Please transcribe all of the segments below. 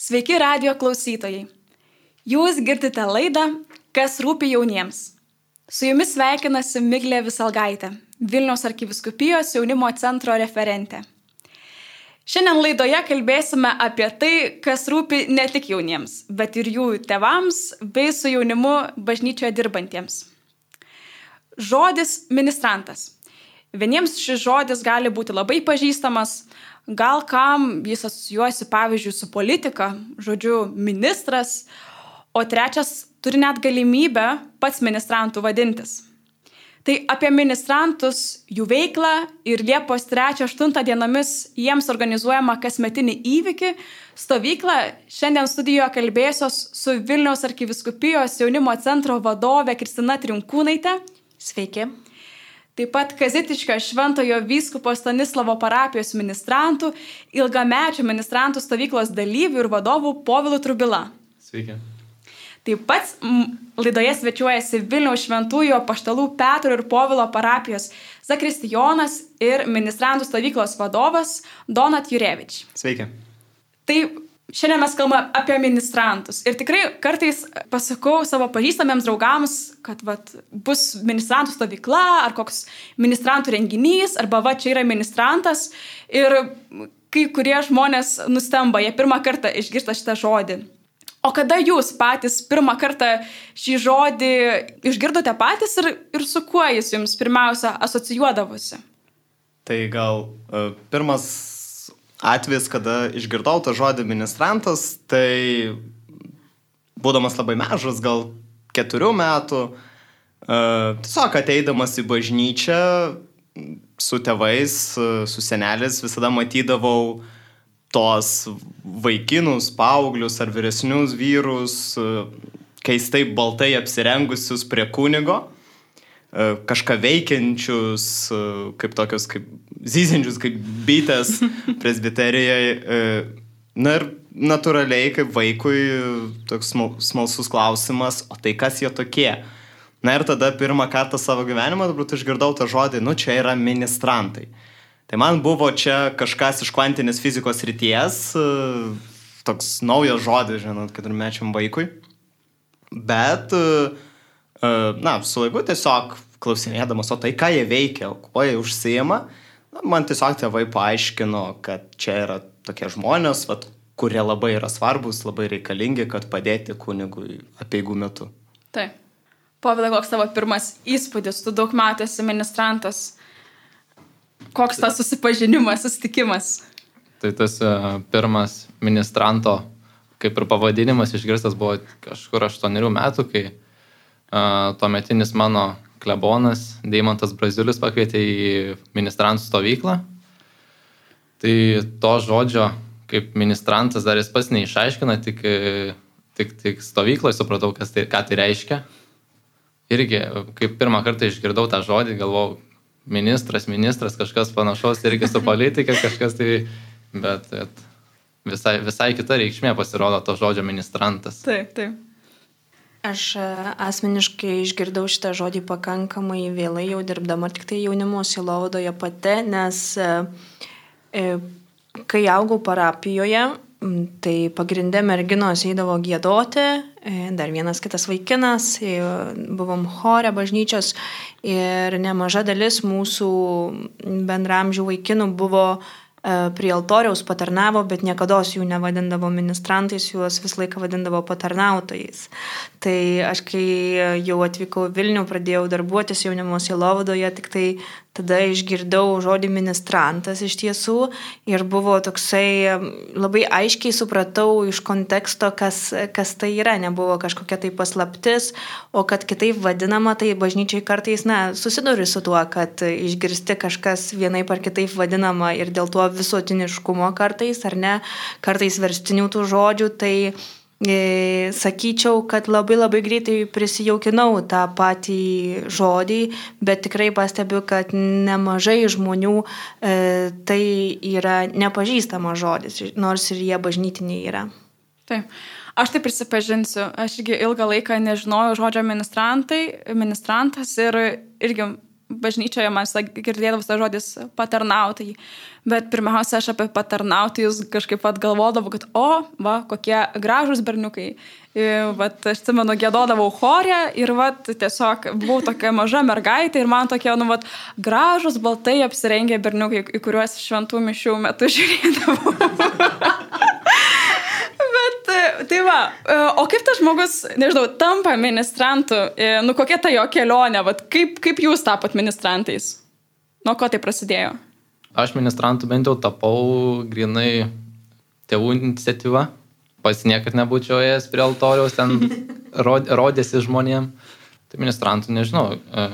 Sveiki radio klausytojai. Jūs girdite laidą Kas rūpi jauniems. Su jumis sveikinasi Miglė Visalgaitė, Vilniaus arkiviskupijos jaunimo centro referentė. Šiandien laidoje kalbėsime apie tai, kas rūpi ne tik jauniems, bet ir jų tevams bei su jaunimu bažnyčioje dirbantiems. Žodis ministrantas. Vieniems šis žodis gali būti labai pažįstamas, gal kam jis asocijuojasi pavyzdžiui su politika, žodžiu, ministras, o trečias turi net galimybę pats ministrantų vadintis. Tai apie ministrantus, jų veiklą ir Liepos 3-8 dienomis jiems organizuojama kasmetinį įvykį, stovyklą šiandien studijoje kalbėsios su Vilniaus arkiviskupijos jaunimo centro vadove Kristina Trinkūnaitė. Sveiki taip pat Kazitiškio Šventojo vyskupo Stanislavo parapijos ministrantų, ilgamečių ministrantų stovyklos dalyvių ir vadovų Povilų Trubila. Sveiki. Taip pat laidoje svečiuojasi Vilniaus šventųjų paštalų Petro ir Povilo parapijos Zakristijonas ir ministrantų stovyklos vadovas Donat Jurevič. Sveiki. Tai Šiandien mes kalbame apie ministrantus. Ir tikrai kartais pasakau savo pažįstamiems draugams, kad vat, bus ministrantų stovykla ar koks ministrantų renginys, arba va čia yra ministrantas. Ir kai kurie žmonės nustemba, jie pirmą kartą išgirsta šitą žodį. O kada jūs patys pirmą kartą šį žodį išgirdote patys ir, ir su kuo jis jums pirmiausia asocijuodavosi? Tai gal uh, pirmas atvejis, kada išgirdau tą žodį ministrantas, tai būdamas labai mažas, gal keturių metų, uh, tiesiog ateidamas į bažnyčią su tėvais, su seneliais, visada matydavau tos vaikinus, paauglius ar vyresnius vyrus, uh, keistai baltai apsirengusius prie kunigo. E, kažką veikiančius, e, kaip tokius, kaip zyzinčius, kaip bitės presbiterijoje. Na ir natūraliai, kaip vaikui, toks smalsus klausimas, o tai kas jie tokie? Na ir tada pirmą kartą savo gyvenimą, turbūt išgirdau tą žodį, nu čia yra ministrantai. Tai man buvo čia kažkas iš kvantinės fizikos ryties, e, toks naujas žodis, žinot, kad ir mečiam vaikui. Bet uh, na, su laiku tiesiog klausinėdamas, o tai ką jie veikia, kuo jie užsijama, na, man tiesiog tėvai paaiškino, kad čia yra tokie žmonės, vat, kurie labai yra svarbus, labai reikalingi, kad padėti kunigui apieigų metu. Taip. Povilai, koks tavo pirmas įspūdis, tu daug metų esi ministrantas. Koks tas susipažinimas, susitikimas? Tai tas uh, pirmas ministranto, kaip ir pavadinimas išgirstas, buvo kažkur aštuonerių metų, kai uh, tuometinis mano klebonas Deimantas Braziulis pakvietė į ministrantų stovyklą. Tai to žodžio, kaip ministrantas dar jis pats neišaiškina, tik, tik, tik stovykloje supratau, tai, ką tai reiškia. Irgi, kaip pirmą kartą išgirdau tą žodį, galvojau, ministras, ministras, kažkas panašaus, irgi su politika, kažkas tai, bet, bet visai, visai kita reikšmė pasirodo to žodžio ministrantas. Taip, taip. Aš e, asmeniškai išgirdau šitą žodį pakankamai vėlai, jau dirbdama tik tai jaunimo silovadoje pati, nes e, e, kai augau parapijoje, tai pagrindė merginos eidavo gėdoti, dar vienas kitas vaikinas, buvom chore bažnyčios ir nemaža dalis mūsų bendramžių vaikinų buvo uh, prie altoriaus patarnavo, bet niekada jų nevadindavo ministrantais, juos visą laiką vadindavo patarnautojais. Tai aš kai jau atvykau Vilnių, pradėjau darbuotis jaunimo silovadoje, tik tai tada išgirdau žodį ministrantas iš tiesų ir buvo toksai, labai aiškiai supratau iš konteksto, kas, kas tai yra, nebuvo kažkokia tai paslaptis, o kad kitaip vadinama, tai bažnyčiai kartais, na, susiduri su tuo, kad išgirsti kažkas vienaip ar kitaip vadinama ir dėl to visuotiniškumo kartais, ar ne, kartais verstinių tų žodžių, tai sakyčiau, kad labai labai greitai prisijaukinau tą patį žodį, bet tikrai pastebiu, kad nemažai žmonių e, tai yra nepažįstamas žodis, nors ir jie bažnytiniai yra. Taip. Aš tai prisipažinsiu, aš irgi ilgą laiką nežinojau žodžio ministrantai, ministrantas ir irgi bažnyčioje man girdėdavus tas žodis patarnautai. Bet pirmiausia, aš apie patarnautojus kažkaip pat galvodavau, kad o, va, kokie gražūs berniukai. Vat, aš atsimenu, gėdodavau chorę ir vat, tiesiog buvau tokia maža mergaitė ir man tokie, nu, vat, gražus, baltai apsirengę berniukai, į kuriuos šventų mišių metu žiūrėdavau. Bet, tai va, o kaip tas žmogus, nežinau, tampa ministrantu, nu kokia ta jo kelionė, vat, kaip, kaip jūs tapot ministrantais? Nuo ko tai prasidėjo? Aš ministrantu bent jau tapau grinai tėvų iniciatyva. Pats niekad nebūčiau ėjęs prie altoriaus, ten rodėsi žmonėm. Tai ministrantų nežinau. E,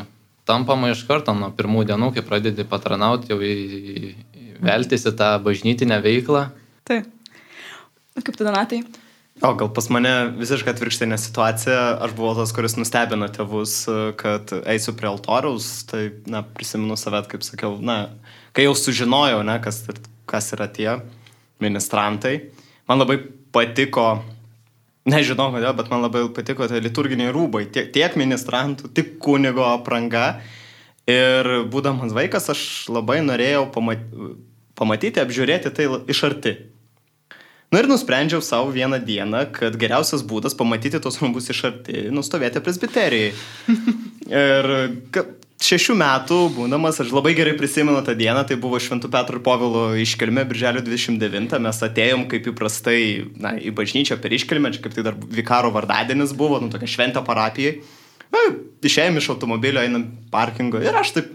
tampama iš karto nuo pirmų dienų, kai pradedi patranauti, jau įveltis į tą bažnytinę veiklą. Taip. Kaip tu, Donatai? O gal pas mane visiškai atvirkštinė situacija, aš buvau tas, kuris nustebino tėvus, kad eisiu prie altoriaus, tai, na, prisimenu savet, kaip sakiau, na, kai jau sužinojau, ne, kas, kas yra tie ministrantai, man labai patiko, nežinau kodėl, bet man labai patiko tie liturginiai rūbai, tiek, tiek ministrantų, tik kunigo apranga. Ir būdamas vaikas, aš labai norėjau pamatyti, apžiūrėti tai iš arti. Na ir nusprendžiau savo vieną dieną, kad geriausias būdas pamatyti tos rūbus iš arti - nustovėti presbiterijai. ir šešių metų būdamas, aš labai gerai prisimenu tą dieną, tai buvo Šventų Petro ir Povilo iškelmė, birželio 29, mes atėjom kaip įprastai na, į bažnyčią per iškelmę, čia kaip tai dar vikaro vardadienis buvo, nu tokia šventė parapijai. Na, išėjom iš automobilio, einam parkingo ir aš taip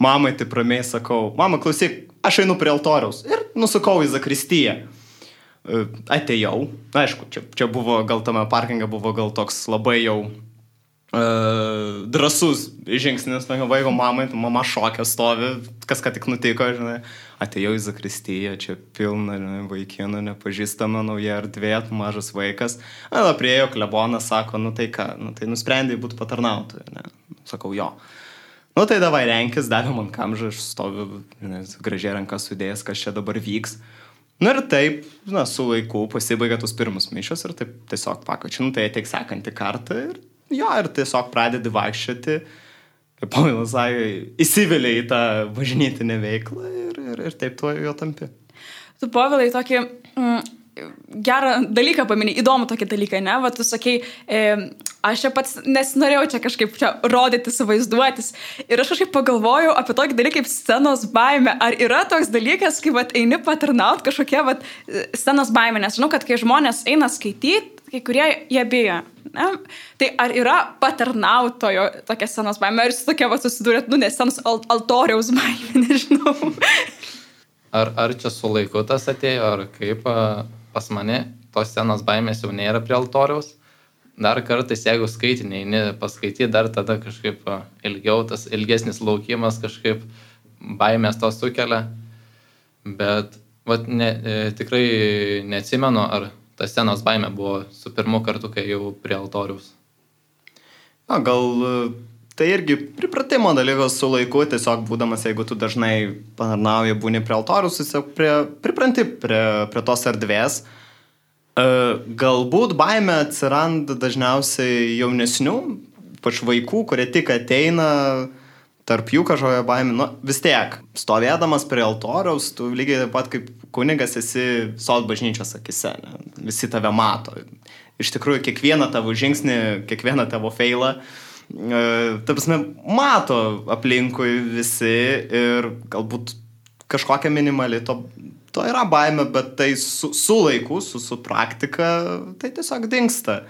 mamai taip ramiai sakau, mama klausyk, aš einu prie altoriaus ir nusukau į Zakristiją. Atėjau, na aišku, čia, čia buvo, gal tame parkinge buvo gal toks labai jau uh, drasus žingsnis, tokio vaiko mamai, tu mama šokė stovi, kas ką tik nutiko, žinai, atėjau į Zakristiją, čia pilna, žinai, vaikiną, nepažįstama nauja erdvė, mažas vaikas, na, priejo klebonas, sako, nu tai ką, nu tai nusprendai būti patarnautoju, ne, sakau, jo. Nu tai davai renkis, davė man kamžą, aš stoviu, žinai, gražiai rankas sudėjęs, kas čia dabar vyks. Na ir taip, na, su laiku pasibaigia tos pirmus mišios ir taip tiesiog pakočiu, nu, tai ateik sekantį kartą ir jo, ir tiesiog pradedi vaikščioti. Kaip Povilas sakė, įsivelė į tą bažnytinę veiklą ir, ir, ir taip tuo jo tampi. Tu, Povilai, tokį mm, gerą dalyką paminėjai, įdomų tokį dalyką, ne? Va, tu sakai, e, aš čia pats nesinorėjau čia kažkaip čia rodytis, vaizduotis. Ir aš kažkaip pagalvojau apie tokį dalyką kaip scenos baime. Ar yra toks dalykas, kai vat, eini patarnaut kažkokia vat, scenos baime? Nes žinau, kad kai žmonės eina skaityti, kai kurie jie bijo. Ne? Tai ar yra patarnautojo tokia scenos baime? Ar jūs tokia vat, susidūrėt, nu, nes scenos al altoriaus baime, nežinau. Ar, ar čia su laiku tas atėjo, ar kaip? Uh pas mane tos senos baimės jau nėra prie altoriaus. Dar kartais, jeigu skaitinį, ne paskaityti, dar tada kažkaip ilgiau, tas ilgesnis laukimas kažkaip baimės to sukelia. Bet vat, ne, e, tikrai neatsimenu, ar ta senos baimė buvo su pirmu kartu, kai jau prie altoriaus. Na, gal tai irgi pripratimo dalykas su laiku, tiesiog būdamas, jeigu tu dažnai panarnauji, būni prie altorius, tiesiog prie, pripranti prie, prie tos erdvės. E, galbūt baime atsiranda dažniausiai jaunesnių, pač vaikų, kurie tik ateina, tarp jų kažkokia baimė, nu, vis tiek, stovėdamas prie altoriaus, tu lygiai taip pat kaip kunigas esi sod bažnyčios akise, ne? visi tave mato. Iš tikrųjų, kiekvieną tavo žingsnį, kiekvieną tavo feilą uh, ta prasme, mato aplinkui visi ir galbūt kažkokia minimali to, to yra baime, bet tai su, su laiku, su, su praktika, tai tiesiog dinksta.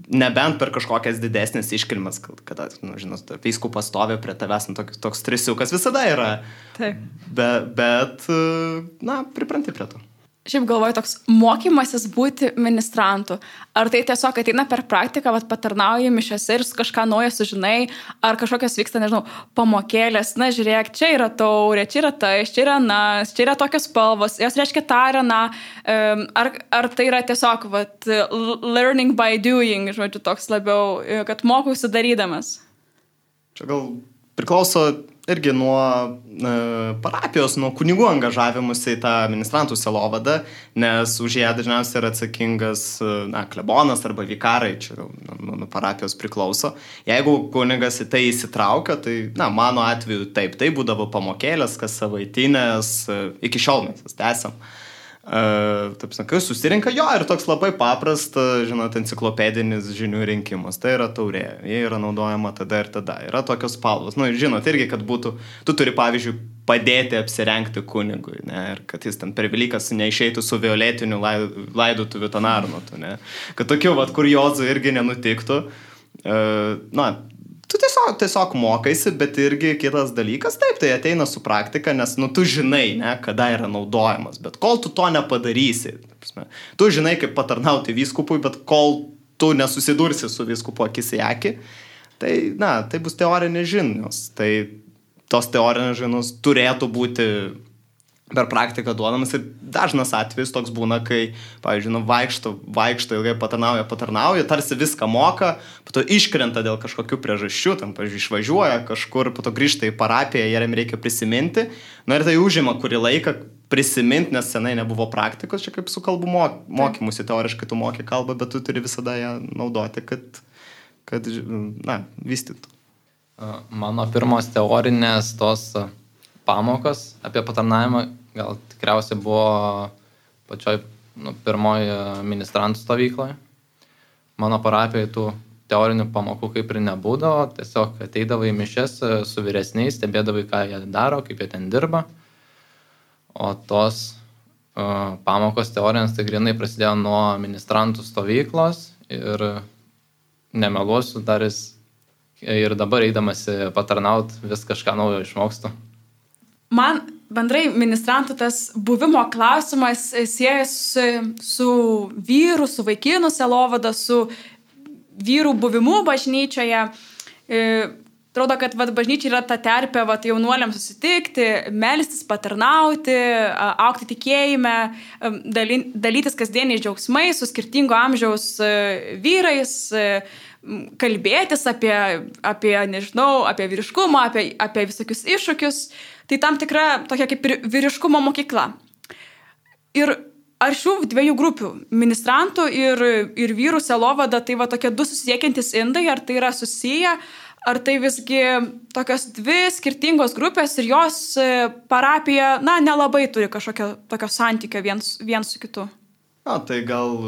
Nebent per kažkokias didesnės iškilmes, kada, nu, žinot, vyskupas stovi prie tavęs, nu, toks, toks trisiukas visada yra. Taip. Be, bet, na, pripranti prie to. Šiaip galvoju, toks mokymasis būti ministrantu. Ar tai tiesiog ateina per praktiką, vat, patarnauji mišiose ir kažką naujo sužinai, ar kažkokios vyksta, nežinau, pamokėlės, na žiūrėk, čia yra taurė, čia yra tai, čia yra nas, čia yra tokios spalvos, jos reiškia tą ir na. Ar, ar tai yra tiesiog, vat, learning by doing, žodžiu, toks labiau, kad mokausi darydamas? Čia gal priklauso irgi nuo e, parapijos, nuo kunigų angažavimuose į tą ministrantų selovadą, nes už ją dažniausiai yra atsakingas, e, na, klebonas arba vikarai, čia nuo, nuo parapijos priklauso. Jeigu kunigas į tai įsitraukia, tai, na, mano atveju taip, tai būdavo pamokėlės, kas savaitinės, e, iki šiol mes jas tęsiam. E, Uh, taip sakai, susirinka jo ir toks labai paprastas, žinot, enciklopedinis žinių rinkimas. Tai yra taurė, jie yra naudojama tada ir tada. Yra tokios spalvos. Na, nu, žinot, irgi, kad būtų, tu turi, pavyzdžiui, padėti apsirengti kunigui, ne, ir kad jis ten per Velykas neišeitų su violetiniu laidotuvių tanarnotu, ne. Kad tokių, vad, kuriozų irgi nenutiktų. Uh, na, tu tiesiog, tiesiog mokaisi, bet irgi kitas dalykas, taip, tai ateina su praktika, nes, nu, tu žinai, ne, kada yra naudojamas, bet kol tu to nepadarysi, tu žinai, kaip patarnauti vyskupui, bet kol tu nesusidursi su vyskupu akis į akį, tai, na, tai bus teorinės žinios, tai tos teorinės žinios turėtų būti per praktiką duodamas ir dažnas atvejis toks būna, kai, pavyzdžiui, nu, vaikšto, vaikšto ilgai patarnauja, patarnauja, tarsi viską moka, po to iškrenta dėl kažkokių priežasčių, tam, pavyzdžiui, išvažiuoja kažkur, po to grįžta į parapiją, jiem reikia prisiminti, na ir tai užima kurį laiką prisiminti, nes senai nebuvo praktikos, čia kaip su kalbų mokymusi, teoriškai tu moki kalbą, bet tu turi visada ją naudoti, kad, kad na, vystytų. Mano pirmos teorinės tos pamokos apie patarnavimą gal tikriausiai buvo pačioj nu, pirmoji ministrantų stovykloje. Mano parapijoje tų teorinių pamokų kaip ir nebūdavo, tiesiog ateidavai į mišes e, su vyresniais, stebėdavai, ką jie daro, kaip jie ten dirba. O tos uh, pamokos teorinės tai grinai prasidėjo nuo ministrantų stovyklos ir nemeluosiu, dar jis ir dabar eidamas patarnaut vis kažką naujo išmokstu. Man bendrai ministrantų tas buvimo klausimas siejasi su vyru, su vaikinu selovada, su vyrų buvimu bažnyčioje. E, atrodo, kad vat, bažnyčia yra ta terpė vat, jaunuoliams susitikti, melstis, patarnauti, aukti tikėjime, dalytis kasdieniais džiaugsmais su skirtingo amžiaus e, vyrais, e, kalbėtis apie, apie nežinau, apie vyriškumą, apie, apie visokius iššūkius. Tai tam tikra tokia kaip ir vyriškumo mokykla. Ir ar šių dviejų grupių, ministrantų ir, ir vyrų selovada, tai va tokie du susiekiantis indai, ar tai yra susiję, ar tai visgi tokios dvi skirtingos grupės ir jos e, parapija, na, nelabai turi kažkokio tokio santykio viens, viens su kitu. Na, tai gal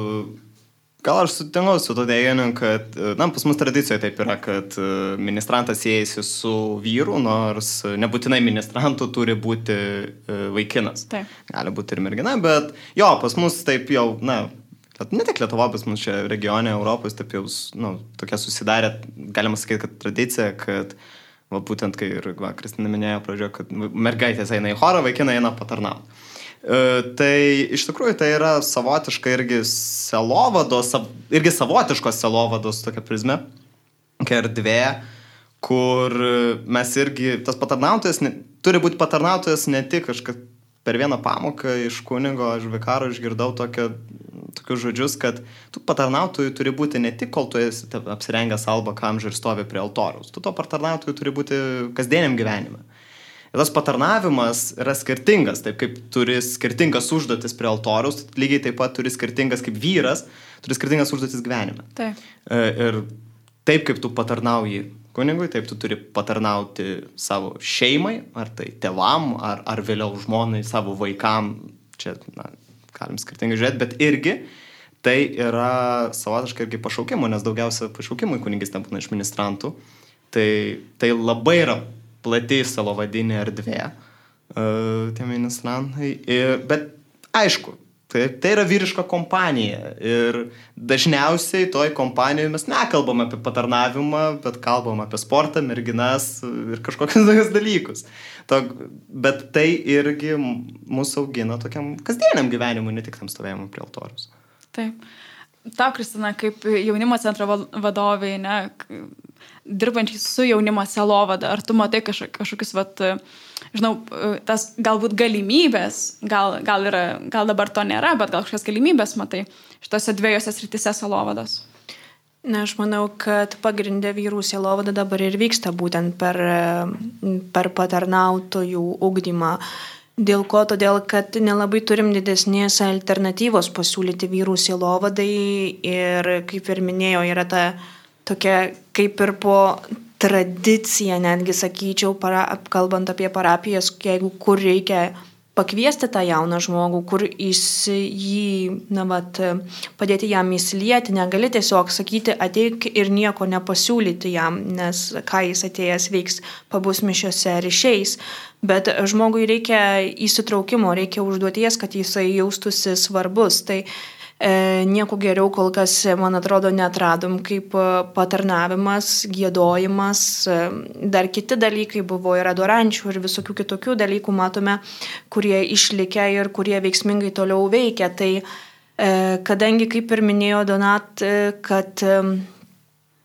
Gal aš sutinku su to teiginiu, kad, na, pas mus tradicijoje taip yra, kad e, ministrantas siejasi su vyru, nors nebūtinai ministrantų turi būti e, vaikinas. Taip. Gali būti ir mergina, bet jo, pas mus taip jau, na, ne tik Lietuva, pas mus čia regione Europos, taip jau, na, tokia susidarė, galima sakyti, kad tradicija, kad, va, būtent, kai ir, va, Kristina minėjo pradžioje, kad mergaitės eina į chorą, vaikinai eina patarnauti. E, tai iš tikrųjų tai yra savotiška irgi selovados, irgi savotiškos selovados tokia prizmė, tokia erdvė, kur mes irgi, tas patarnautojas, ne, turi būti patarnautojas ne tik kažkaip per vieną pamoką iš kunigo, aš vikaro išgirdau tokio, tokius žodžius, kad tu patarnautojui turi būti ne tik, kol tu esi apsirengęs alba kamžą ir stovi prie altoriaus, tu to patarnautojui turi būti kasdieniam gyvenime. Ir tas patarnavimas yra skirtingas, taip kaip turi skirtingas užduotis prie altoriaus, lygiai taip pat turi skirtingas kaip vyras, turi skirtingas užduotis gyvenime. Taip. E, ir taip kaip tu patarnauji kunigui, taip tu turi patarnauti savo šeimai, ar tai tevam, ar, ar vėliau žmonai, savo vaikam, čia na, galim skirtingai žiūrėti, bet irgi tai yra savotiškai irgi pašaukimo, nes daugiausia pašaukimų į kunigystę būna iš ministrantų. Tai, tai labai yra plati savo vadinė erdvė, uh, tie ministrantai. Bet aišku, tai, tai yra vyriška kompanija ir dažniausiai toj kompanijoje mes nekalbam apie patarnavimą, bet kalbam apie sportą, merginas ir kažkokius tokius dalykus. To, bet tai irgi mūsų augina tokiam kasdieniam gyvenimui, ne tik tam stovėjimui prie altorius. Taip. Tau, Kristina, kaip jaunimo centro vadovai, ne, dirbančiai su jaunimo selovada, ar tu matai kažkokius, vat, žinau, tas galbūt galimybės, gal, gal, yra, gal dabar to nėra, bet gal kažkokias galimybės matai šitose dviejose sritise selovados? Na, aš manau, kad pagrindė vyrų sielovada dabar ir vyksta būtent per, per patarnautojų ugdymą. Dėl ko? Todėl, kad nelabai turim didesnės alternatyvos pasiūlyti vyrų sielovadai ir, kaip ir minėjau, yra ta tokia kaip ir po tradicija, netgi sakyčiau, para, kalbant apie parapijas, jeigu kur reikia pakviesti tą jauną žmogų, kur jį, na, vat, padėti jam įsilieti, negali tiesiog sakyti, ateik ir nieko nepasiūlyti jam, nes ką jis atėjęs veiks, pabus mišiose išeis. Bet žmogui reikia įsitraukimo, reikia užduoties, kad jisai jaustųsi svarbus. Tai E, nieko geriau kol kas, man atrodo, netradom kaip e, patarnavimas, gėdojimas, e, dar kiti dalykai buvo ir adorančių ir visokių kitokių dalykų matome, kurie išlikę ir kurie veiksmingai toliau veikia. Tai kadangi, kaip ir minėjo Donat, kad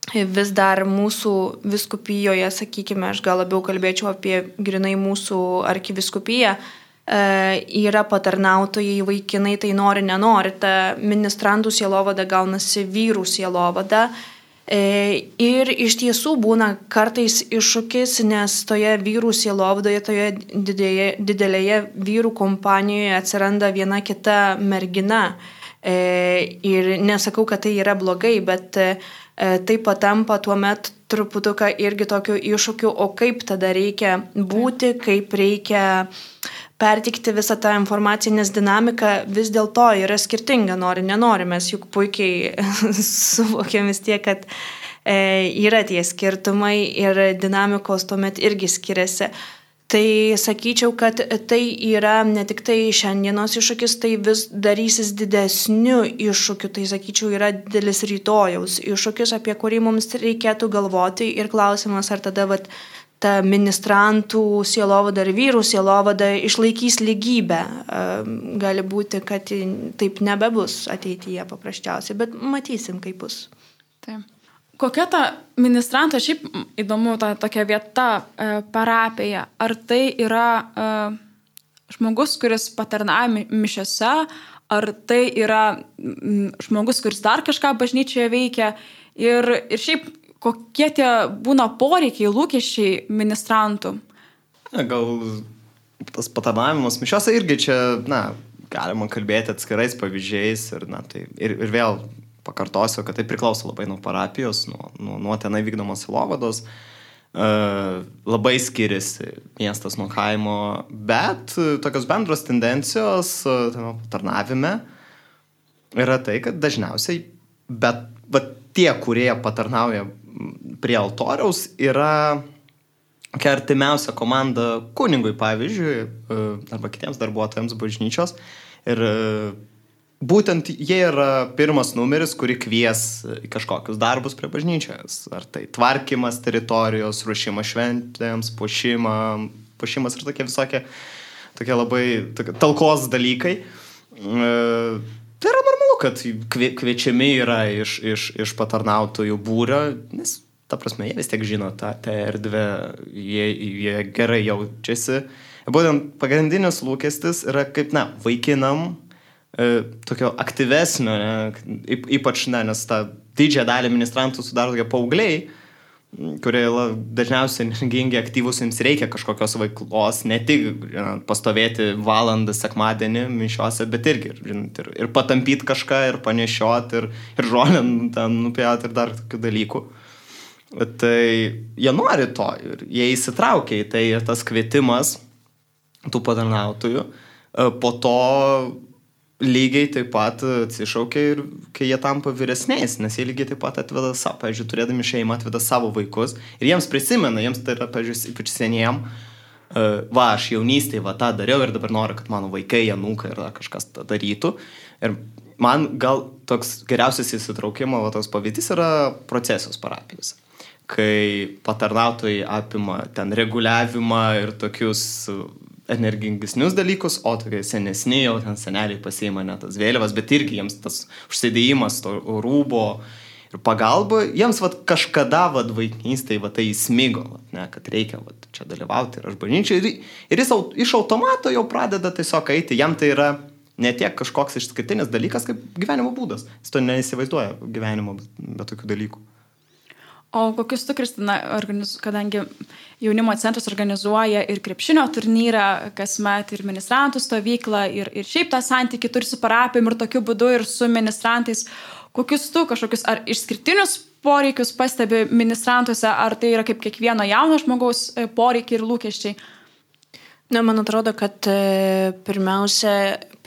vis dar mūsų viskupijoje, sakykime, aš gal labiau kalbėčiau apie grinai mūsų arkiviskupiją, E, yra patarnautojai vaikinai, tai nori, nenori, ta ministrantų sielovada gaunasi vyrų sielovada. E, ir iš tiesų būna kartais iššūkis, nes toje vyrų sielovadoje, toje didėje, didelėje vyrų kompanijoje atsiranda viena kita mergina. E, ir nesakau, kad tai yra blogai, bet tai patampa tuo met truputuką irgi tokiu iššūkiu, o kaip tada reikia būti, kaip reikia uh, pertikti visą tą informaciją, nes dinamika vis dėlto yra skirtinga, nori, nenori, mes juk puikiai suvokiam vis tiek, kad e, yra tie skirtumai ir dinamikos tuomet irgi skiriasi. Tai sakyčiau, kad tai yra ne tik tai šiandienos iššūkis, tai vis darysis didesniu iššūkiu, tai sakyčiau yra didelis rytojaus iššūkis, apie kurį mums reikėtų galvoti. Ir klausimas, ar tada vat, ta ministrantų sielovada ar vyrų sielovada išlaikys lygybę. Gali būti, kad taip nebebus ateityje paprasčiausiai, bet matysim, kaip bus. Taip. Kokia ta ministrantė, šiaip įdomu, ta tokia vieta e, parapija, ar tai yra e, žmogus, kuris patarnauja mišiose, ar tai yra žmogus, kuris dar kažką bažnyčioje veikia ir, ir šiaip kokie tie būna poreikiai, lūkesčiai ministrantų? Gal tas patarnavimas mišiose irgi čia, na, galima kalbėti atskirais pavyzdžiais ir, na, tai ir, ir vėl pakartosiu, kad tai priklauso labai nuo parapijos, nuo, nuo, nuo tenai vykdomos įlovados. Uh, labai skiriasi miestas nuo kaimo, bet uh, tokios bendros tendencijos uh, tarnavime yra tai, kad dažniausiai, bet, bet tie, kurie patarnauja prie altoriaus yra kokia artimiausia komanda kunigui, pavyzdžiui, e, arba kitiems darbuotojams bažnyčios. Ir e, būtent jie yra pirmas numeris, kurį kvies kažkokius darbus prie bažnyčios. Ar tai tvarkymas teritorijos, ruošimas šventėms, puošimą, puošimas ir tokie visokie, tokie labai tokie, talkos dalykai. E, tai yra normalu, kad kviečiami yra iš, iš, iš patarnautojų būrio, nes ta prasme, jie vis tiek žino tą, tą erdvę, jie, jie gerai jaučiasi. Būtent pagrindinis lūkestis yra kaip, na, vaikinam e, tokio aktyvesnio, ne, ypač, ne, nes tą didžiąją dalį ministrantų sudaro tokie paaugliai, kurie dažniausiai energingi, aktyvus, jiems reikia kažkokios veiklos, ne tik žinot, pastovėti valandą sekmadienį mišiuose, bet irgi žinot, ir, ir patampyti kažką, ir panešioti, ir, ir žolę ten nupjauti, ir dar tokių dalykų. Tai jie nori to ir jie įsitraukia į tai ir tas kvietimas tų patarnautojų e, po to lygiai taip pat atsišaukia ir kai jie tampa vyresniais, nes jie lygiai taip pat atveda savo, pavyzdžiui, turėdami šeimą atveda savo vaikus ir jiems prisimena, jiems tai yra, pavyzdžiui, ypač seniem, e, va, aš jaunystėje va tą dariau ir dabar noriu, kad mano vaikai, janūkai ir kažkas tą darytų. Ir man gal toks geriausias įsitraukimo va, toks pavyzdys yra procesijos parapijos kai patarnautojai apima ten reguliavimą ir tokius energingesnius dalykus, o tokie senesni jau ten seneliai pasiima net tas vėliavas, bet irgi jiems tas užsėdėjimas to rūbo ir pagalba, jiems vat, kažkada vat, vaikystėje vat, tai įsmigo, vat, ne, kad reikia vat, čia dalyvauti ir aš bažnyčiai. Ir, ir jis iš automato jau pradeda tiesiog eiti, jam tai yra ne tiek kažkoks išskirtinis dalykas, kaip gyvenimo būdas. Jis to neįsivaizduoja gyvenimo be tokių dalykų. O kokius tu, Kristina, organiz... kadangi jaunimo centras organizuoja ir krepšinio turnyrą kasmet, ir ministrantų stovyklą, ir, ir šiaip tą santykių turi su parapijom ir tokiu būdu ir su ministrantais, kokius tu kažkokius ar išskirtinius poreikius pastebi ministrantuose, ar tai yra kaip kiekvieno jauno žmogaus e, poreikiai ir lūkesčiai? Na, man atrodo, kad e, pirmiausia,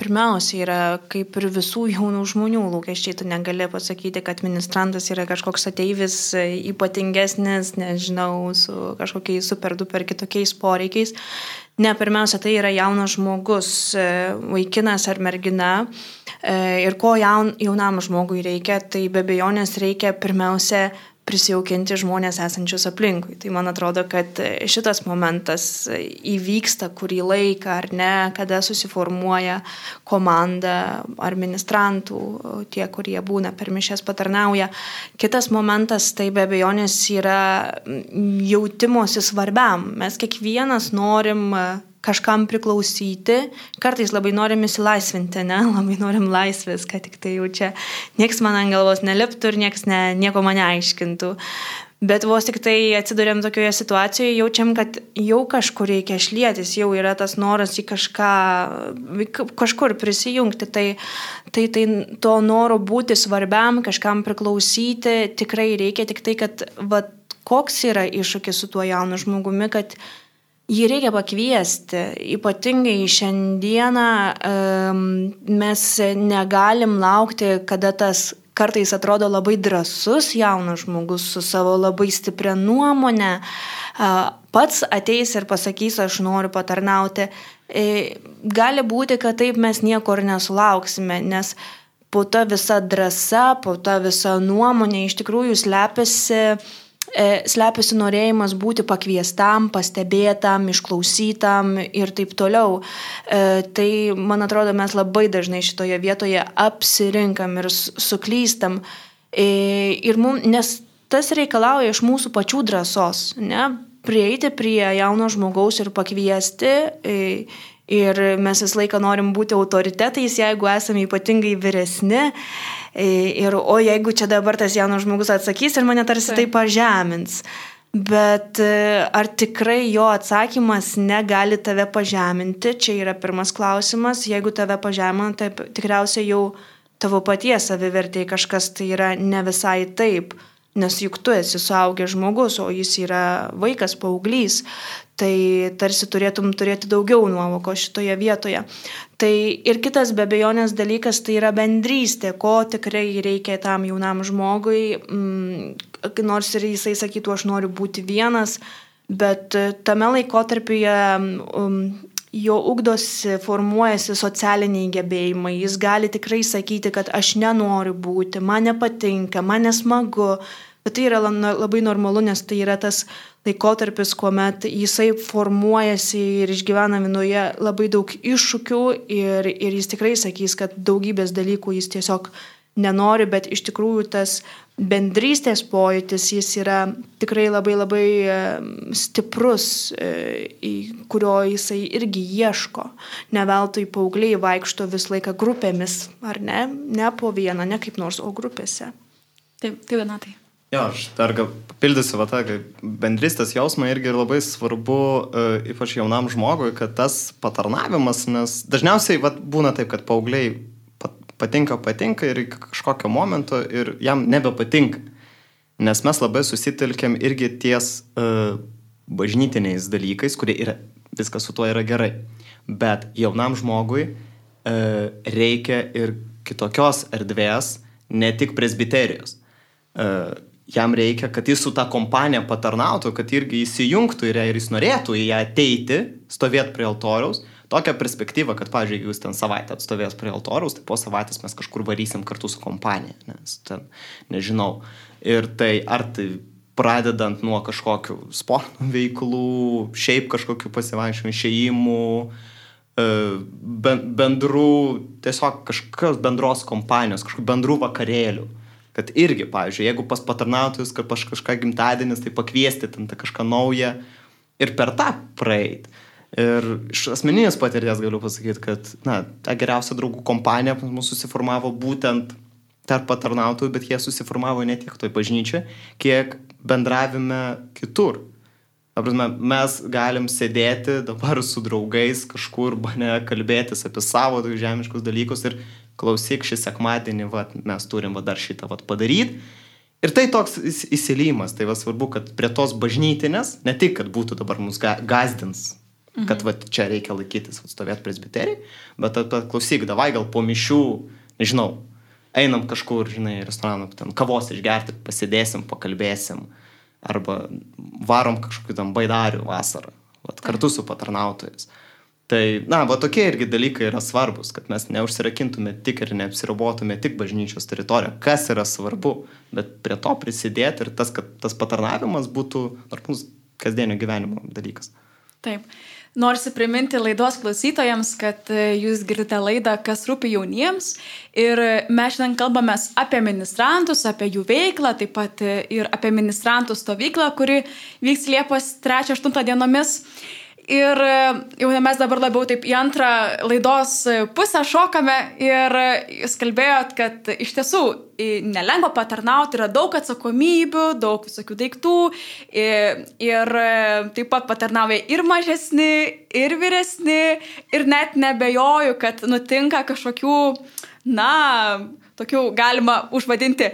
pirmiausia yra kaip ir visų jaunų žmonių lūkesčiai. Tu negali pasakyti, kad ministrantas yra kažkoks ateivis e, ypatingesnis, nežinau, su kažkokiais super duper kitokiais poreikiais. Ne, pirmiausia, tai yra jaunas žmogus, e, vaikinas ar mergina. Ir ko jaun, jaunam žmogui reikia, tai be bejonės reikia pirmiausia prisijaukinti žmonės esančius aplinkui. Tai man atrodo, kad šitas momentas įvyksta kurį laiką ar ne, kada susiformuoja komanda ar ministrantų, tie, kurie būna per mišęs patarnauja. Kitas momentas tai be abejonės yra jautimosi svarbiam. Mes kiekvienas norim kažkam priklausyti, kartais labai norim įsilaisvinti, ne, labai norim laisvės, kad tik tai jau čia nieks man ant galvos neliptų ir nieks ne, nieko mane aiškintų. Bet vos tik tai atsidurėm tokioje situacijoje, jaučiam, kad jau kažkur reikia šlėtis, jau yra tas noras į kažką, kažkur prisijungti. Tai, tai, tai to noro būti svarbiam, kažkam priklausyti tikrai reikia, tik tai, kad va, koks yra iššūkis su tuo jaunu žmogumi, kad jį reikia pakviesti. Ypatingai šiandieną mes negalim laukti, kada tas kartais atrodo labai drasus jaunas žmogus su savo labai stipria nuomonė pats ateis ir pasakys, aš noriu patarnauti. E, gali būti, kad taip mes nieko ir nesulauksime, nes po ta visa drąsa, po ta visa nuomonė iš tikrųjų slepiasi slepiasi norėjimas būti pakviestam, pastebėtam, išklausytam ir taip toliau. E, tai, man atrodo, mes labai dažnai šitoje vietoje apsirinkam ir suklystam. E, ir mum, nes tas reikalauja iš mūsų pačių drąsos, ne? prieiti prie jauno žmogaus ir pakviesti. Ir mes visą laiką norim būti autoritetais, jeigu esame ypatingai vyresni. Ir, o jeigu čia dabar tas jaunas žmogus atsakys ir mane tarsi tai pažemins. Bet e, ar tikrai jo atsakymas negali tave pažeminti, čia yra pirmas klausimas. Jeigu tave pažemina, tai tikriausiai jau tavo paties savivertėjai kažkas tai yra ne visai taip. Nes juk tu esi suaugęs žmogus, o jis yra vaikas, paauglys tai tarsi turėtum turėti daugiau nuovoko šitoje vietoje. Tai ir kitas be bejonės dalykas tai yra bendrystė, ko tikrai reikia tam jaunam žmogui, mm, nors ir jisai sakytų, aš noriu būti vienas, bet tame laikotarpyje um, jo ugdosi, formuojasi socialiniai gebėjimai, jis gali tikrai sakyti, kad aš nenoriu būti, man nepatinka, man nesmagu, bet tai yra labai normalu, nes tai yra tas laikotarpis, kuomet jisai formuojasi ir išgyvena vienoje labai daug iššūkių ir, ir jis tikrai sakys, kad daugybės dalykų jis tiesiog nenori, bet iš tikrųjų tas bendrystės pojūtis jis yra tikrai labai labai e, stiprus, e, kurio jisai irgi ieško. Ne veltui paaugliai vaikšto visą laiką grupėmis, ar ne? Ne po vieną, ne kaip nors, o grupėse. Taip, tai viena tai. Jo, aš dar gal papildysiu, va, tą, bendrystės jausmą irgi labai svarbu, uh, ypač jaunam žmogui, kad tas patarnavimas, nes dažniausiai va, būna taip, kad paaugliai patinka, patinka ir iki kažkokio momento ir jam nebepatinka. Nes mes labai susitelkėm irgi ties uh, bažnytiniais dalykais, kurie yra, viskas su tuo yra gerai. Bet jaunam žmogui uh, reikia ir kitokios erdvės, ne tik presbiterijos. Uh, jam reikia, kad jis su tą kompaniją patarnautų, kad irgi įsijungtų ir, ir jis norėtų į ją ateiti, stovėti prie altoriaus. Tokią perspektyvą, kad, pavyzdžiui, jūs ten savaitę atstovės prie altoriaus, tai po savaitės mes kažkur varysim kartu su kompanija, nes ten, nežinau. Ir tai, ar tai pradedant nuo kažkokių sporto veiklų, šiaip kažkokių pasivaikščiojimų, išėjimų, e, bendrų, tiesiog kažkokios bendros kompanijos, kažkokių bendrų vakarėlių kad irgi, pavyzdžiui, jeigu pas patarnautojus, kad pas kažką gimtadienis, tai pakviesti ten tą kažką naują ir per tą praeit. Ir iš asmeninės patirties galiu pasakyti, kad, na, ta geriausia draugų kompanija mūsų susiformavo būtent tarp patarnautojų, bet jie susiformavo ne tiek toj bažnyčioje, kiek bendravime kitur. Prasme, mes galim sėdėti dabar su draugais kažkur, ne kalbėtis apie savo žemiškus dalykus ir klausyk šį sekmadienį, va, mes turim va, dar šitą va, padaryti. Ir tai toks įsilymas, tai va svarbu, kad prie tos bažnytinės, ne tik, kad būtų dabar mus gazdins, mhm. kad va, čia reikia laikytis, atstovėti presbiterijai, bet at, klausyk, davai gal po mišių, nežinau, einam kažkur, žinai, restoraną, ten kavos išgerti, pasidėsim, pakalbėsim. Arba varom kažkokiu tam baidariu vasarą, vat, kartu su patarnautojais. Tai, na, va tokie irgi dalykai yra svarbus, kad mes neužsirakintume tik ir neapsiribotume tik bažnyčios teritoriją, kas yra svarbu, bet prie to prisidėti ir tas, kad tas patarnavimas būtų normalus kasdienio gyvenimo dalykas. Taip. Norisi priminti laidos klausytojams, kad e, jūs girdite laidą, kas rūpi jauniems. Ir mes šiandien kalbame apie ministrantus, apie jų veiklą, taip pat e, ir apie ministrantų stovyklą, kuri vyks Liepos 3-8 dienomis. Ir e, jau mes dabar labiau taip į antrą laidos pusę šokame ir jūs kalbėjot, kad iš tiesų nelengva patarnauti, yra daug atsakomybių, daug visokių daiktų ir, ir taip pat patarnauja ir mažesni, ir vyresni ir net nebejoju, kad nutinka kažkokių, na, tokių galima užvadinti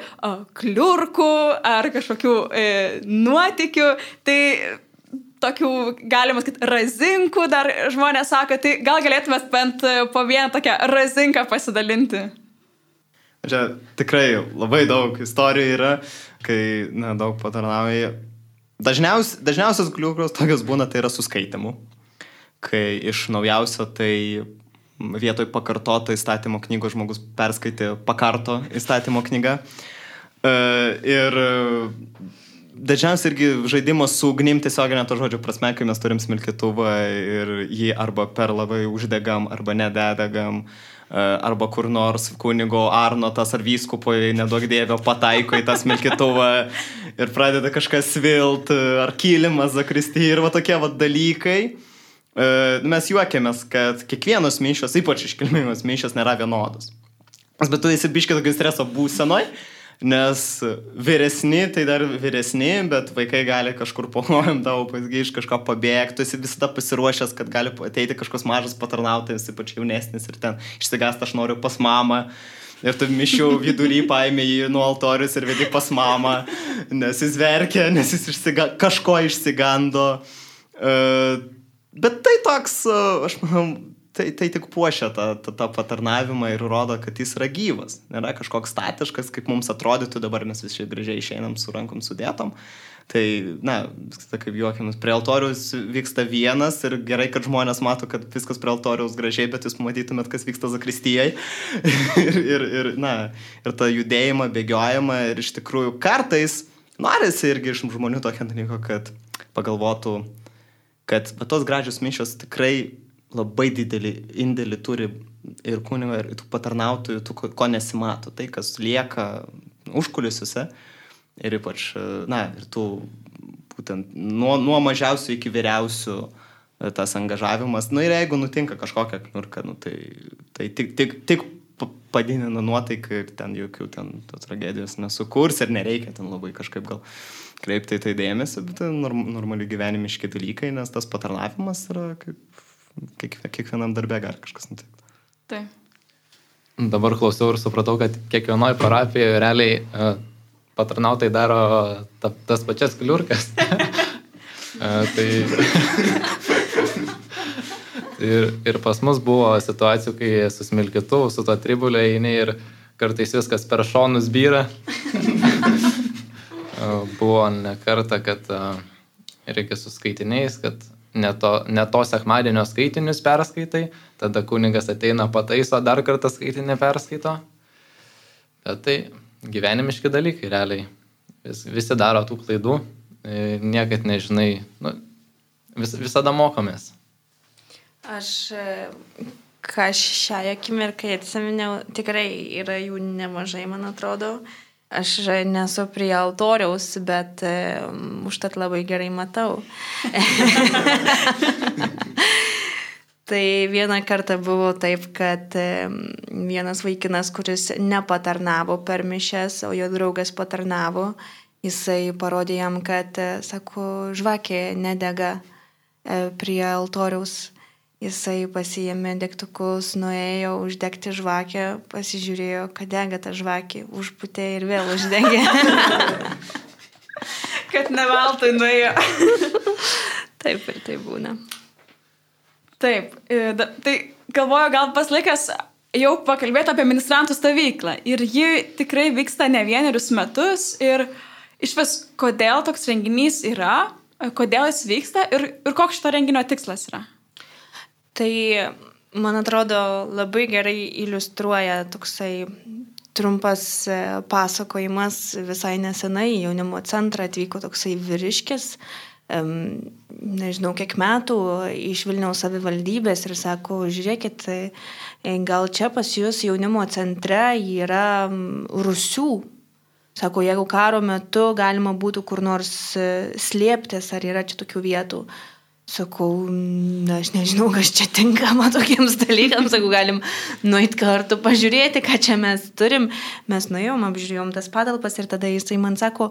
kliurkų ar kažkokių e, nuotikių. Tai tokių, galima sakyti, razinkų dar žmonės sako, tai gal galėtumėt bent e, po vieną tokią razinką pasidalinti? Čia tikrai labai daug istorijų yra, kai na, daug patarnauja. Dažniaus, dažniausias kliūkros tokios būna, tai yra suskaitimu. Kai iš naujausio tai vietoj pakartoto įstatymo knygos žmogus perskaitė pakarto įstatymo knygą. E, ir dažniausiai irgi žaidimas su ugnim tiesioginė to žodžio prasme, kai mes turim smilkituvą ir jį arba per labai uždegam, arba nededegam, e, arba kur nors kunigo Arnotas ar vyskupoje nedaug dėvio pataiko į tą smilkituvą ir pradeda kažkas vilt, ar kilimas, zakristi ir va tokie va dalykai. E, mes juokiamės, kad kiekvienos mišios, ypač iškilmingos mišios, nėra vienodos. Bet tu esi biškai tokio streso būsenoj Nes vyresni, tai dar vyresni, bet vaikai gali kažkur po kojom tavo pasgi iš kažko pabėgti, tu esi visada pasiruošęs, kad gali ateiti kažkoks mažas patarnautojas, ypač jaunesnis ir ten išsigąsta, aš noriu pas mamą. Ir tu mišių vidury paėmė jį nuo altorius ir vedi pas mamą, nes jis verkia, nes jis išsiga, kažko išsigando. Uh, bet tai toks, uh, aš manau, tai, tai tik puošia tą, tą, tą patarnavimą ir rodo, kad jis yra gyvas. Nėra kažkoks statiškas, kaip mums atrodytų, dabar mes visi gražiai išeinam su rankom sudėtom. Tai, na, kaip juokiamas, prie altoriaus vyksta vienas ir gerai, kad žmonės mato, kad viskas prie altoriaus gražiai, bet jūs matytumėt, kas vyksta Zakristijai. ir, ir, ir, na, ir tą judėjimą, bėgiojimą ir iš tikrųjų kartais norisi irgi iš žmonių tokio dalyko, kad pagalvotų, kad tos gražios mišios tikrai labai didelį indėlį turi ir kunigo, ir tų patarnautojų, tų, ko nesimato. Tai, kas lieka užkulisiuose ir ypač, na, ir tų būtent nuo, nuo mažiausių iki vyriausių e, tas angažavimas. Na nu, ir jeigu nutinka kažkokia knurka, nu, tai, tai tik, tik, tik padidina nuotaiką ir ten jokių ten tragedijos nesukurs ir nereikia ten labai kažkaip gal kreipti į tai dėmesį, bet tai norm, normali gyvenimiški dalykai, nes tas patarnavimas yra kaip kiek, kiekvienam darbė gali kažkas nutikti. Taip. Dabar klausiau ir supratau, kad kiekvienoje parapijoje realiai uh, patarnautai daro ta, tas pačias kliurkas. uh, tai ir, ir pas mus buvo situacijų, kai su smilkitu, su to tribulė eini ir kartais viskas per šonus byra. uh, buvo ne kartą, kad reikia su skaitiniais, kad ne to, ne to sekmadienio skaitinius perskaitai, tada kunigas ateina pataiso, dar kartą skaitinį perskaito. Bet tai gyvenimiški dalykai realiai. Vis, visi daro tų klaidų, e, niekad nežinai, nu, vis, visada mokomės. Aš, e, ką šią akimirką atsiminiau, tikrai yra jų nemažai, man atrodo. Aš nesu prie altoriaus, bet um, užtat labai gerai matau. Tai vieną kartą buvo taip, kad vienas vaikinas, kuris nepatarnavo per mišes, o jo draugas patarnavo, jisai parodė jam, kad, sako, žvakė nedega e, prie altoriaus. Jisai pasijėmė degtukus, nuėjo uždegti žvakę, pasižiūrėjo, kad dega ta žvakė, užputė ir vėl uždegė. kad ne veltui nuėjo. taip ir tai būna. Taip, e, tai galvoju, gal pas laikas jau pakalbėti apie ministrantų stovyklą. Ir ji tikrai vyksta ne vienerius metus. Ir iš vis, kodėl toks renginys yra, kodėl jis vyksta ir, ir koks šito renginio tikslas yra. Tai, man atrodo, labai gerai iliustruoja toksai trumpas e, pasakojimas visai nesenai jaunimo centrą atvyko toksai vyriškis, nežinau kiek metų iš Vilniaus savivaldybės ir sako, žiūrėkit, e, gal čia pas jūs jaunimo centre yra rusių. Sako, jeigu karo metu galima būtų kur nors e, slėptis, ar yra čia tokių vietų. Sakau, na, aš nežinau, kas čia tinkama tokiems dalykams, sakau, galim nueit kartu pažiūrėti, ką čia mes turim. Mes nuėjom, apžiūrėjom tas patalpas ir tada jisai man sako,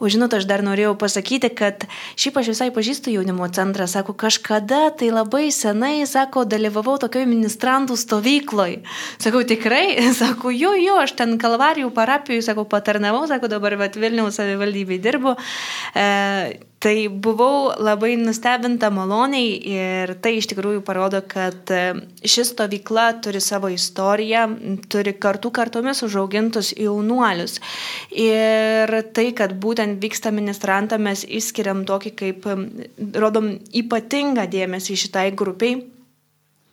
o žinot, aš dar norėjau pasakyti, kad šiaip aš visai pažįstu jaunimo centrą, sako, kažkada tai labai senai, sako, dalyvavau tokioj ministrantų stovykloj. Sakau, tikrai, sako, jo, jo, aš ten Kalvarijų parapijų, sako, patarnavau, sako, dabar Vilniaus savivaldybėje dirbu. E, Tai buvau labai nustebinta maloniai ir tai iš tikrųjų parodo, kad e, ši stovykla turi savo istoriją, turi kartų kartomis užaugintus jaunuolius. Ir tai, kad būtent vyksta ministrantą, mes išskiriam tokį kaip, rodom ypatingą dėmesį šitai grupiai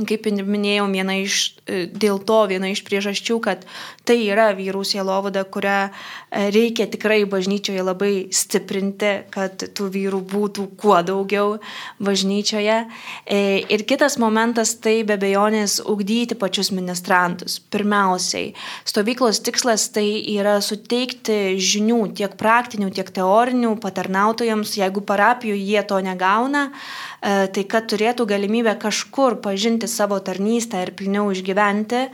kaip minėjau, viena iš, e, dėl to viena iš priežasčių, kad tai yra vyrų sielovada, kurią e, reikia tikrai bažnyčioje labai stiprinti, kad tų vyrų būtų kuo daugiau bažnyčioje. E, ir kitas momentas tai be bejonės ugdyti pačius ministrantus. Pirmiausiai, stovyklos tikslas tai yra suteikti žinių tiek praktinių, tiek teorinių patarnautojams, jeigu parapijų jie to negauna, tai kad turėtų galimybę kažkur pažinti patirti savo tarnystę ir pilniau išgyventi,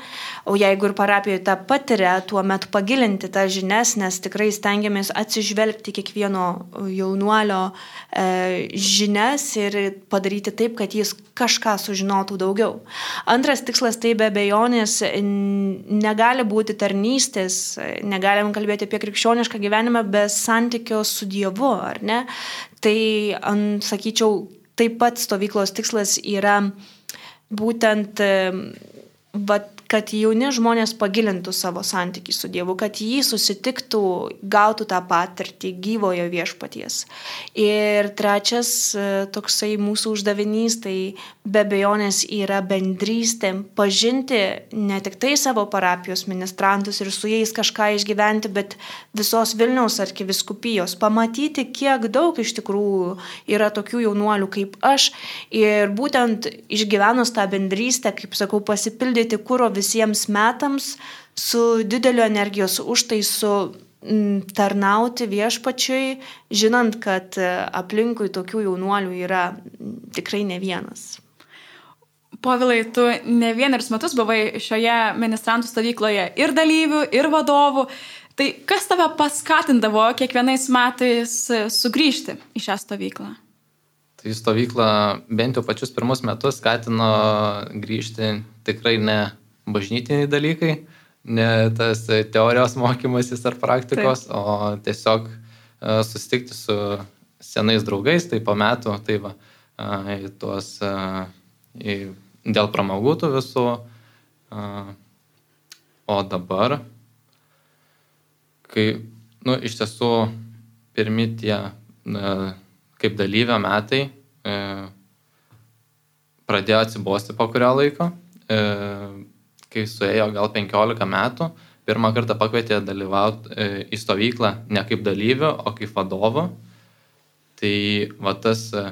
o jeigu ir parapijoje tą patiria, tuomet pagilinti tą žinias, nes tikrai stengiamės atsižvelgti kiekvieno jaunuolio e, žinias ir padaryti taip, kad jis kažką sužinotų daugiau. Antras tikslas tai be bejonės negali būti tarnystės, negalim kalbėti apie krikščionišką gyvenimą be santykio su Dievu, ar ne? Tai, sakyčiau, taip pat stovyklos tikslas yra būtent vat, kad jauni žmonės pagilintų savo santykių su Dievu, kad jį susitiktų, gautų tą patirtį gyvojo viešpaties. Ir trečias e, toksai mūsų uždavinys, tai be bejonės yra bendrystė, pažinti ne tik tai savo parapijos ministrantus ir su jais kažką išgyventi, bet visos Vilniaus arkiviskupijos, pamatyti, kiek daug iš tikrųjų yra tokių jaunuolių kaip aš ir būtent išgyvenus tą bendrystę, kaip sakau, pasipildyti kūro visą visiems metams su dideliu energijos užtaisu mm, tarnauti viešpačiui, žinant, kad e, aplinkui tokių jaunuolių yra mm, tikrai ne vienas. Povilai, tu ne vienerius metus buvai šioje ministrantų stovykloje ir dalyvių, ir vadovų. Tai kas tave paskatindavo kiekvienais metais e, sugrįžti į šią stovyklą? Tai stovykla bent jau pačius pirmus metus skatino grįžti tikrai ne bažnytiniai dalykai, ne tas teorijos mokymasis ar praktikos, Taip. o tiesiog uh, susitikti su senais draugais, tai po metų, tai va, uh, į tuos, uh, į, dėl pramogų tų visų. O dabar, kai, nu, iš tiesų, pirmi tie, kaip dalyvio metai, pradėjo atsibosti po kurio laiko. Kai suėjo gal 15 metų, pirmą kartą pakvietė dalyvauti e, į stovyklą ne kaip dalyvio, o kaip vadovo. Tai va tas e,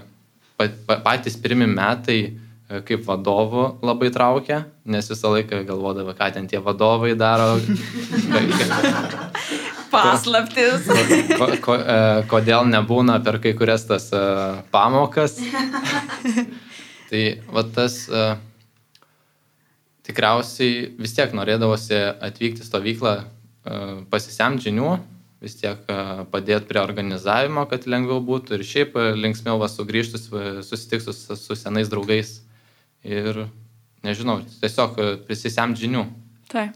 patys pirmi metai e, kaip vadovų labai traukia, nes visą laiką galvodavo, ką ten tie vadovai daro. Paslaptis. Ko, ko, kodėl nebūna per kai kurias tas pamokas. Tai va tas uh, tikriausiai vis tiek norėdavosi atvykti stovyklą, uh, pasisemti žinių, vis tiek uh, padėti prie organizavimo, kad lengviau būtų ir šiaip uh, linksmiau va sugrįžtus, susitikti su, su senais draugais ir, nežinau, tiesiog prisisemti žinių. Taip.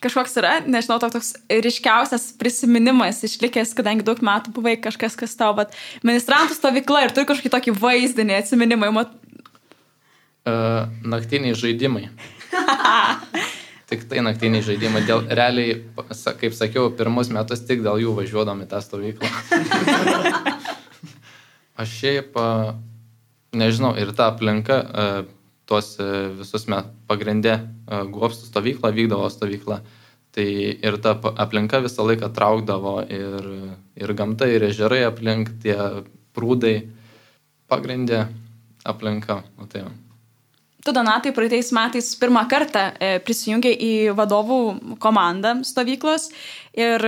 Kažkoks yra, nežinau, toks ryškiausias prisiminimas išlikęs, kadangi daug metų buvai kažkas, kas tavo, bet ministrantų stovykla ir turi kažkokį tokį vaizdinį atsiminimą. Mat... Uh, naktiniai žaidimai. tik tai naktiniai žaidimai. Dėl, realiai, kaip sakiau, pirmus metus tik dėl jų važiuodami tą stovyklą. Aš šiaip, nežinau, ir ta aplinka, tuos visus metus pagrindė e, guopstų stovyklą, vykdavo stovyklą. Tai ir ta aplinka visą laiką traukdavo ir, ir gamta, ir ežerai aplink, tie prūdai pagrindė aplinka. O tai jau. Tu, Donatai, praeitais metais pirmą kartą e, prisijungiai į vadovų komandą stovyklos ir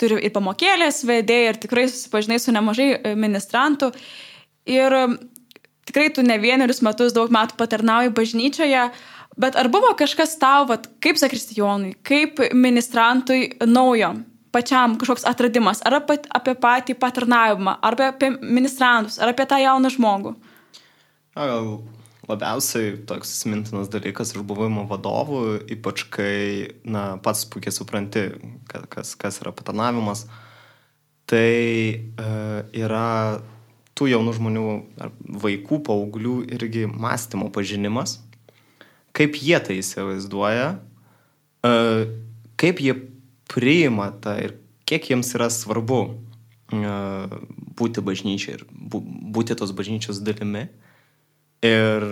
turi ir pamokėlės vedėjai ir tikrai susipažinai su nemažai ministrantų. Ir tikrai tu ne vienerius metus, daug metų patarnauji bažnyčioje, bet ar buvo kažkas tau, vat, kaip sakristijonui, kaip ministrantui naujo, pačiam kažkoks atradimas, ar apie, apie patį patarnavimą, ar apie ministrantus, ar apie tą jauną žmogų? Na, gal labiausiai toks įsimintinas dalykas iš buvimo vadovų, ypač kai na, pats puikiai supranti, kas, kas yra patarnavimas, tai uh, yra tų jaunų žmonių, vaikų, paauglių irgi mąstymo pažinimas, kaip jie tai įsivaizduoja, e, kaip jie priima tą ir kiek jiems yra svarbu e, būti bažnyčiai ir būti tos bažnyčios dalimi. Ir,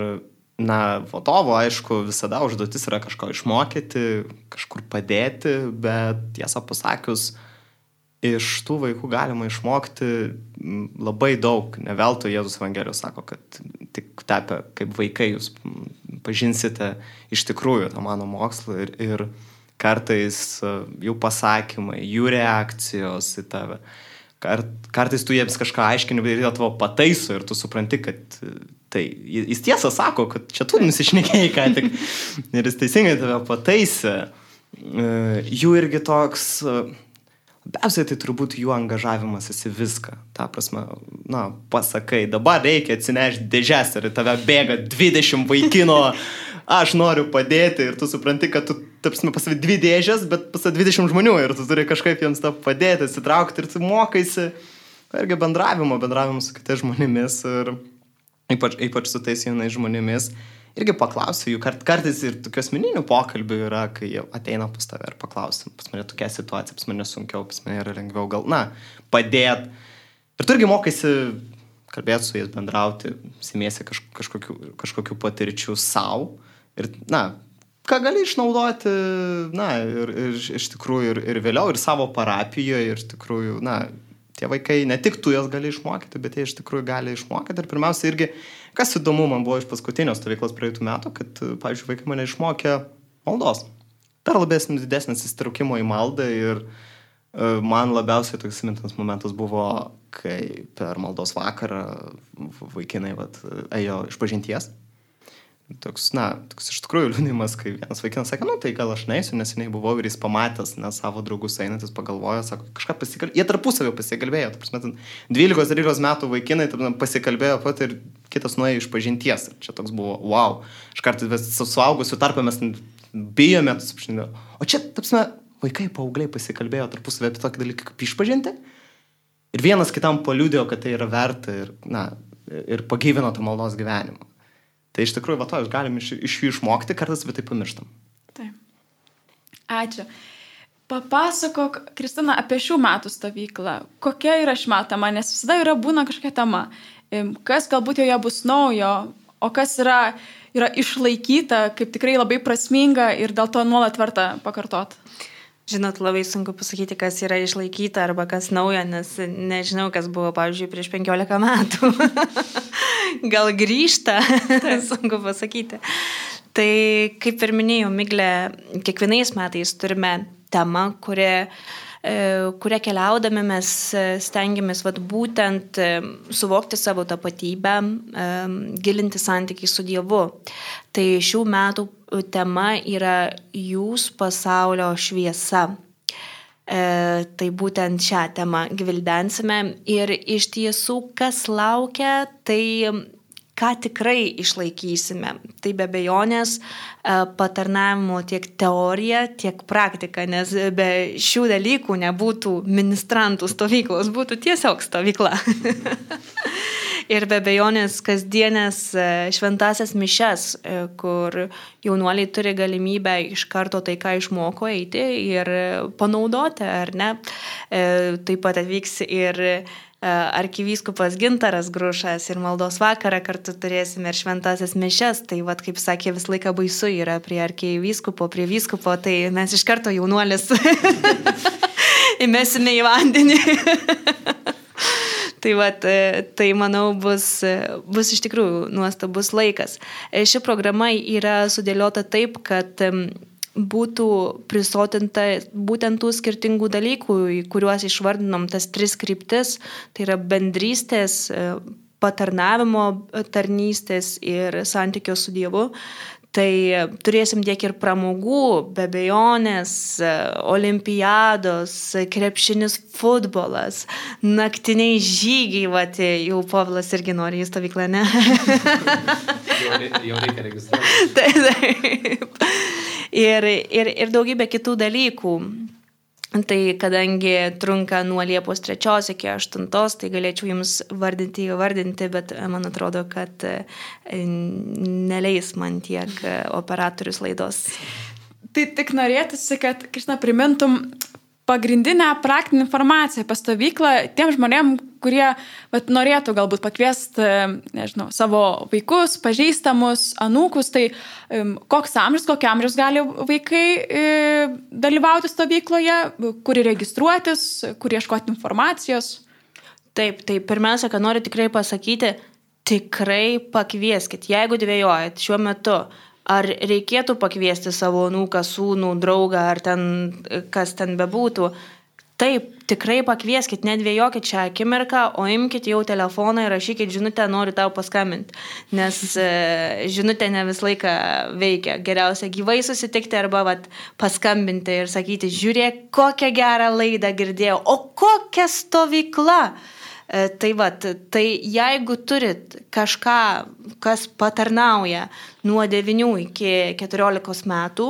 na, vadovo, aišku, visada užduotis yra kažko išmokyti, kažkur padėti, bet tiesą pasakius, iš tų vaikų galima išmokti labai daug. Ne veltui Jėzus Evangelijos sako, kad tik tapę kaip vaikai jūs pažinsite iš tikrųjų tą mano mokslą ir, ir kartais e, jų pasakymai, jų reakcijos į tave. Kart, kartais tu jiems kažką aiškini ir jie tavo pataiso ir tu supranti, kad e, tai jis tiesą sako, kad čia tu nusišnekėjai ką tik ir jis teisingai tave pataisė. E, jų irgi toks Labiausiai tai turbūt jų angažavimas į viską. Ta prasme, na, pasakai, dabar reikia atsinešti dėžes ir tave bėga 20 vaikino, aš noriu padėti ir tu supranti, kad tu, tarpsime, pas dvi dėžės, bet pas 20 žmonių ir tu turi kažkaip jiems tą padėti, atsitraukti ir tu mokaisi irgi bendravimo, bendravimo su kitais žmonėmis ir ypač, ypač su tais jaunais žmonėmis irgi paklausiu jų, kart, kartais ir tokių asmeninių pokalbių yra, kai jie ateina pas tave ir paklausim, pas mane tokia situacija, pas mane sunkiau, pas mane yra lengviau, gal, na, padėt. Ir tu irgi mokaisi kalbėti su jais, bendrauti, simėsi kaž, kažkokių, kažkokių patirčių savo. Ir, na, ką gali išnaudoti, na, ir, ir iš tikrųjų ir, ir vėliau, ir savo parapijoje, ir iš tikrųjų, na, tie vaikai, ne tik tu jas gali išmokyti, bet jie iš tikrųjų gali išmokyti. Ir pirmiausia, irgi Kas įdomu man buvo iš paskutinės stovyklos praeitų metų, kad, pavyzdžiui, vaikai mane išmokė maldos. Dar labesnis, didesnis įsitraukimo į maldą ir uh, man labiausiai toks mintinas momentas buvo, kai per maldos vakarą vaikinai vat, ėjo iš pažinties toks, na, toks iš tikrųjų liūdimas, kai vienas vaikinas sakė, nu tai gal aš neįsiu, neseniai buvau ir jis pamatęs, nes savo draugus einantis pagalvojo, sako, kažką pasikalbėjo, jie tarpusavio pasikalbėjo, tu prasme, 12-13 metų vaikinai tarp, pasikalbėjo pat ir kitas nuėjo iš pažinties. Ir čia toks buvo, wow, iš kartais su suaugusiu tarpą mes bijome, o čia, tapsime, vaikai, paaugliai pasikalbėjo tarpusavio apie tokį dalyką kaip išpažinti. Ir vienas kitam paliūdėjo, kad tai yra verta ir, na, ir pagyvino tą maldos gyvenimą. Tai iš tikrųjų, va to, galim iš, iš jų išmokti, kartais bet tai pamirštam. Taip. Ačiū. Papasakok, Kristina, apie šių metų stovyklą. Kokia yra šmatama, nes visada yra būna kažkokia tema. Kas galbūt joje bus naujo, o kas yra, yra išlaikyta, kaip tikrai labai prasminga ir dėl to nuolat verta pakartot. Žinot, labai sunku pasakyti, kas yra išlaikyta arba kas nauja, nes nežinau, kas buvo, pavyzdžiui, prieš 15 metų. Gal grįžta, sunku pasakyti. Tai kaip ir minėjau, Miglė, kiekvienais metais turime temą, kuri kuria keliaudami mes stengiamės vat, būtent suvokti savo tapatybę, gilinti santykiai su Dievu. Tai šių metų tema yra Jūs pasaulio šviesa. E, tai būtent šią temą gvildensime ir iš tiesų, kas laukia, tai ką tikrai išlaikysime. Tai be bejonės e, patarnavimo tiek teorija, tiek praktika, nes be šių dalykų nebūtų ministrantų stovyklos, būtų tiesiog stovykla. ir be bejonės kasdienės e, šventasias mišes, e, kur jaunuoliai turi galimybę iš karto tai, ką išmoko eiti ir panaudoti, ar ne. Taip pat atvyks ir arkivyskupas Gintaras Grušas ir maldos vakarą kartu turėsime ir šventasias mišes. Tai vad, kaip sakė, visą laiką baisu yra prie arkivyskupo, prie vyskupo, tai mes iš karto jaunuolis įmesime į vandenį. Tai, vat, e, tai manau bus, e, bus iš tikrųjų nuostabus laikas. E, ši programa yra sudėliota taip, kad būtų prisotinta būtent tų skirtingų dalykų, kuriuos išvardinom, tas tris kryptis, tai yra bendrystės, patarnavimo tarnystės ir santykio su Dievu. Tai turėsim tiek ir pramogų, be bejonės, olimpiados, krepšinis futbolas, naktiniai žygiai, va, jau Pavlas irgi nori į stovyklą, ne? jau, jau reikia registruoti. taip, taip. Ir, ir, ir daugybė kitų dalykų. Tai kadangi trunka nuo Liepos 3 iki 8, tai galėčiau jums vardinti, vardinti, bet man atrodo, kad e, neleis man tiek e, operatorius laidos. Tai tik norėtųsi, kad, kažina, primintum pagrindinę praktinę informaciją apie stovyklą tiem žmonėm, kurie vat, norėtų galbūt pakviesti, nežinau, savo vaikus, pažįstamus, anūkus, tai koks amžius, kokio amžiaus gali vaikai e, dalyvauti stovykloje, kur registruotis, kur ieškoti informacijos. Taip, tai pirmiausia, ką noriu tikrai pasakyti, tikrai pakvieskit, jeigu dvėjojat šiuo metu ar reikėtų pakviesti savo nūką, sūnų, draugą, ar ten kas ten bebūtų. Taip, tikrai pakvieskit, nedvėjokit šią akimirką, o imkite jau telefoną ir rašykit žinutę, noriu tau paskambinti, nes e, žinutė ne visą laiką veikia. Geriausia gyvai susitikti arba vat, paskambinti ir sakyti, žiūrėk, kokią gerą laidą girdėjau, o kokia stovykla. E, tai va, tai jeigu turit kažką, kas patarnauja nuo 9 iki 14 metų,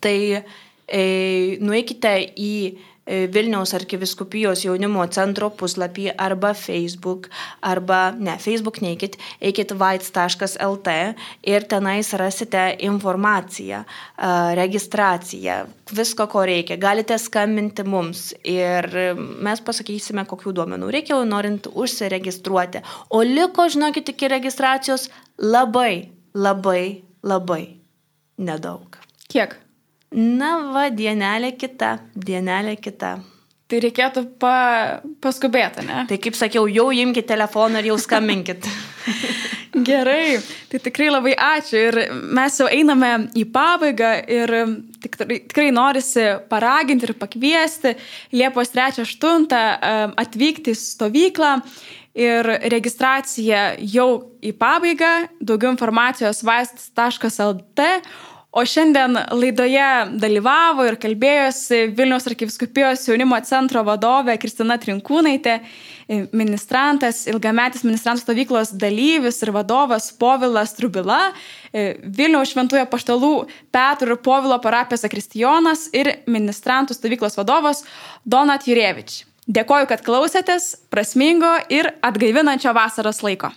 tai e, nueikite į Vilniaus arkiviskupijos jaunimo centro puslapį arba Facebook, arba ne, Facebook neikit, eikit vaits.lt ir tenais rasite informaciją, e, registraciją, visko, ko reikia. Galite skambinti mums ir mes pasakysime, kokių duomenų reikia, norint užsiregistruoti. O liko, žinokit, iki registracijos labai, labai, labai nedaug. Kiek? Na, va, dienelė kita, dienelė kita. Tai reikėtų pa, paskubėti, ne? Tai kaip sakiau, jau imkite telefoną ir jau skambinkit. Gerai, tai tikrai labai ačiū. Ir mes jau einame į pabaigą ir tikrai, tikrai norisi paraginti ir pakviesti Liepos 3-8 atvykti į stovyklą. Ir registracija jau į pabaigą, daugiau informacijos vaistas.lt, O šiandien laidoje dalyvavo ir kalbėjosi Vilniaus arkiviskupijos jaunimo centro vadovė Kristina Trinkūnaitė, ministrantas, ilgametis ministrantų stovyklos dalyvis ir vadovas Povilas Trubila, Vilniaus šventųjų paštalų Petro ir Povilo parapijos Kristijonas ir ministrantų stovyklos vadovas Donat Jurievič. Dėkoju, kad klausėtės prasmingo ir atgaivinančio vasaros laiko.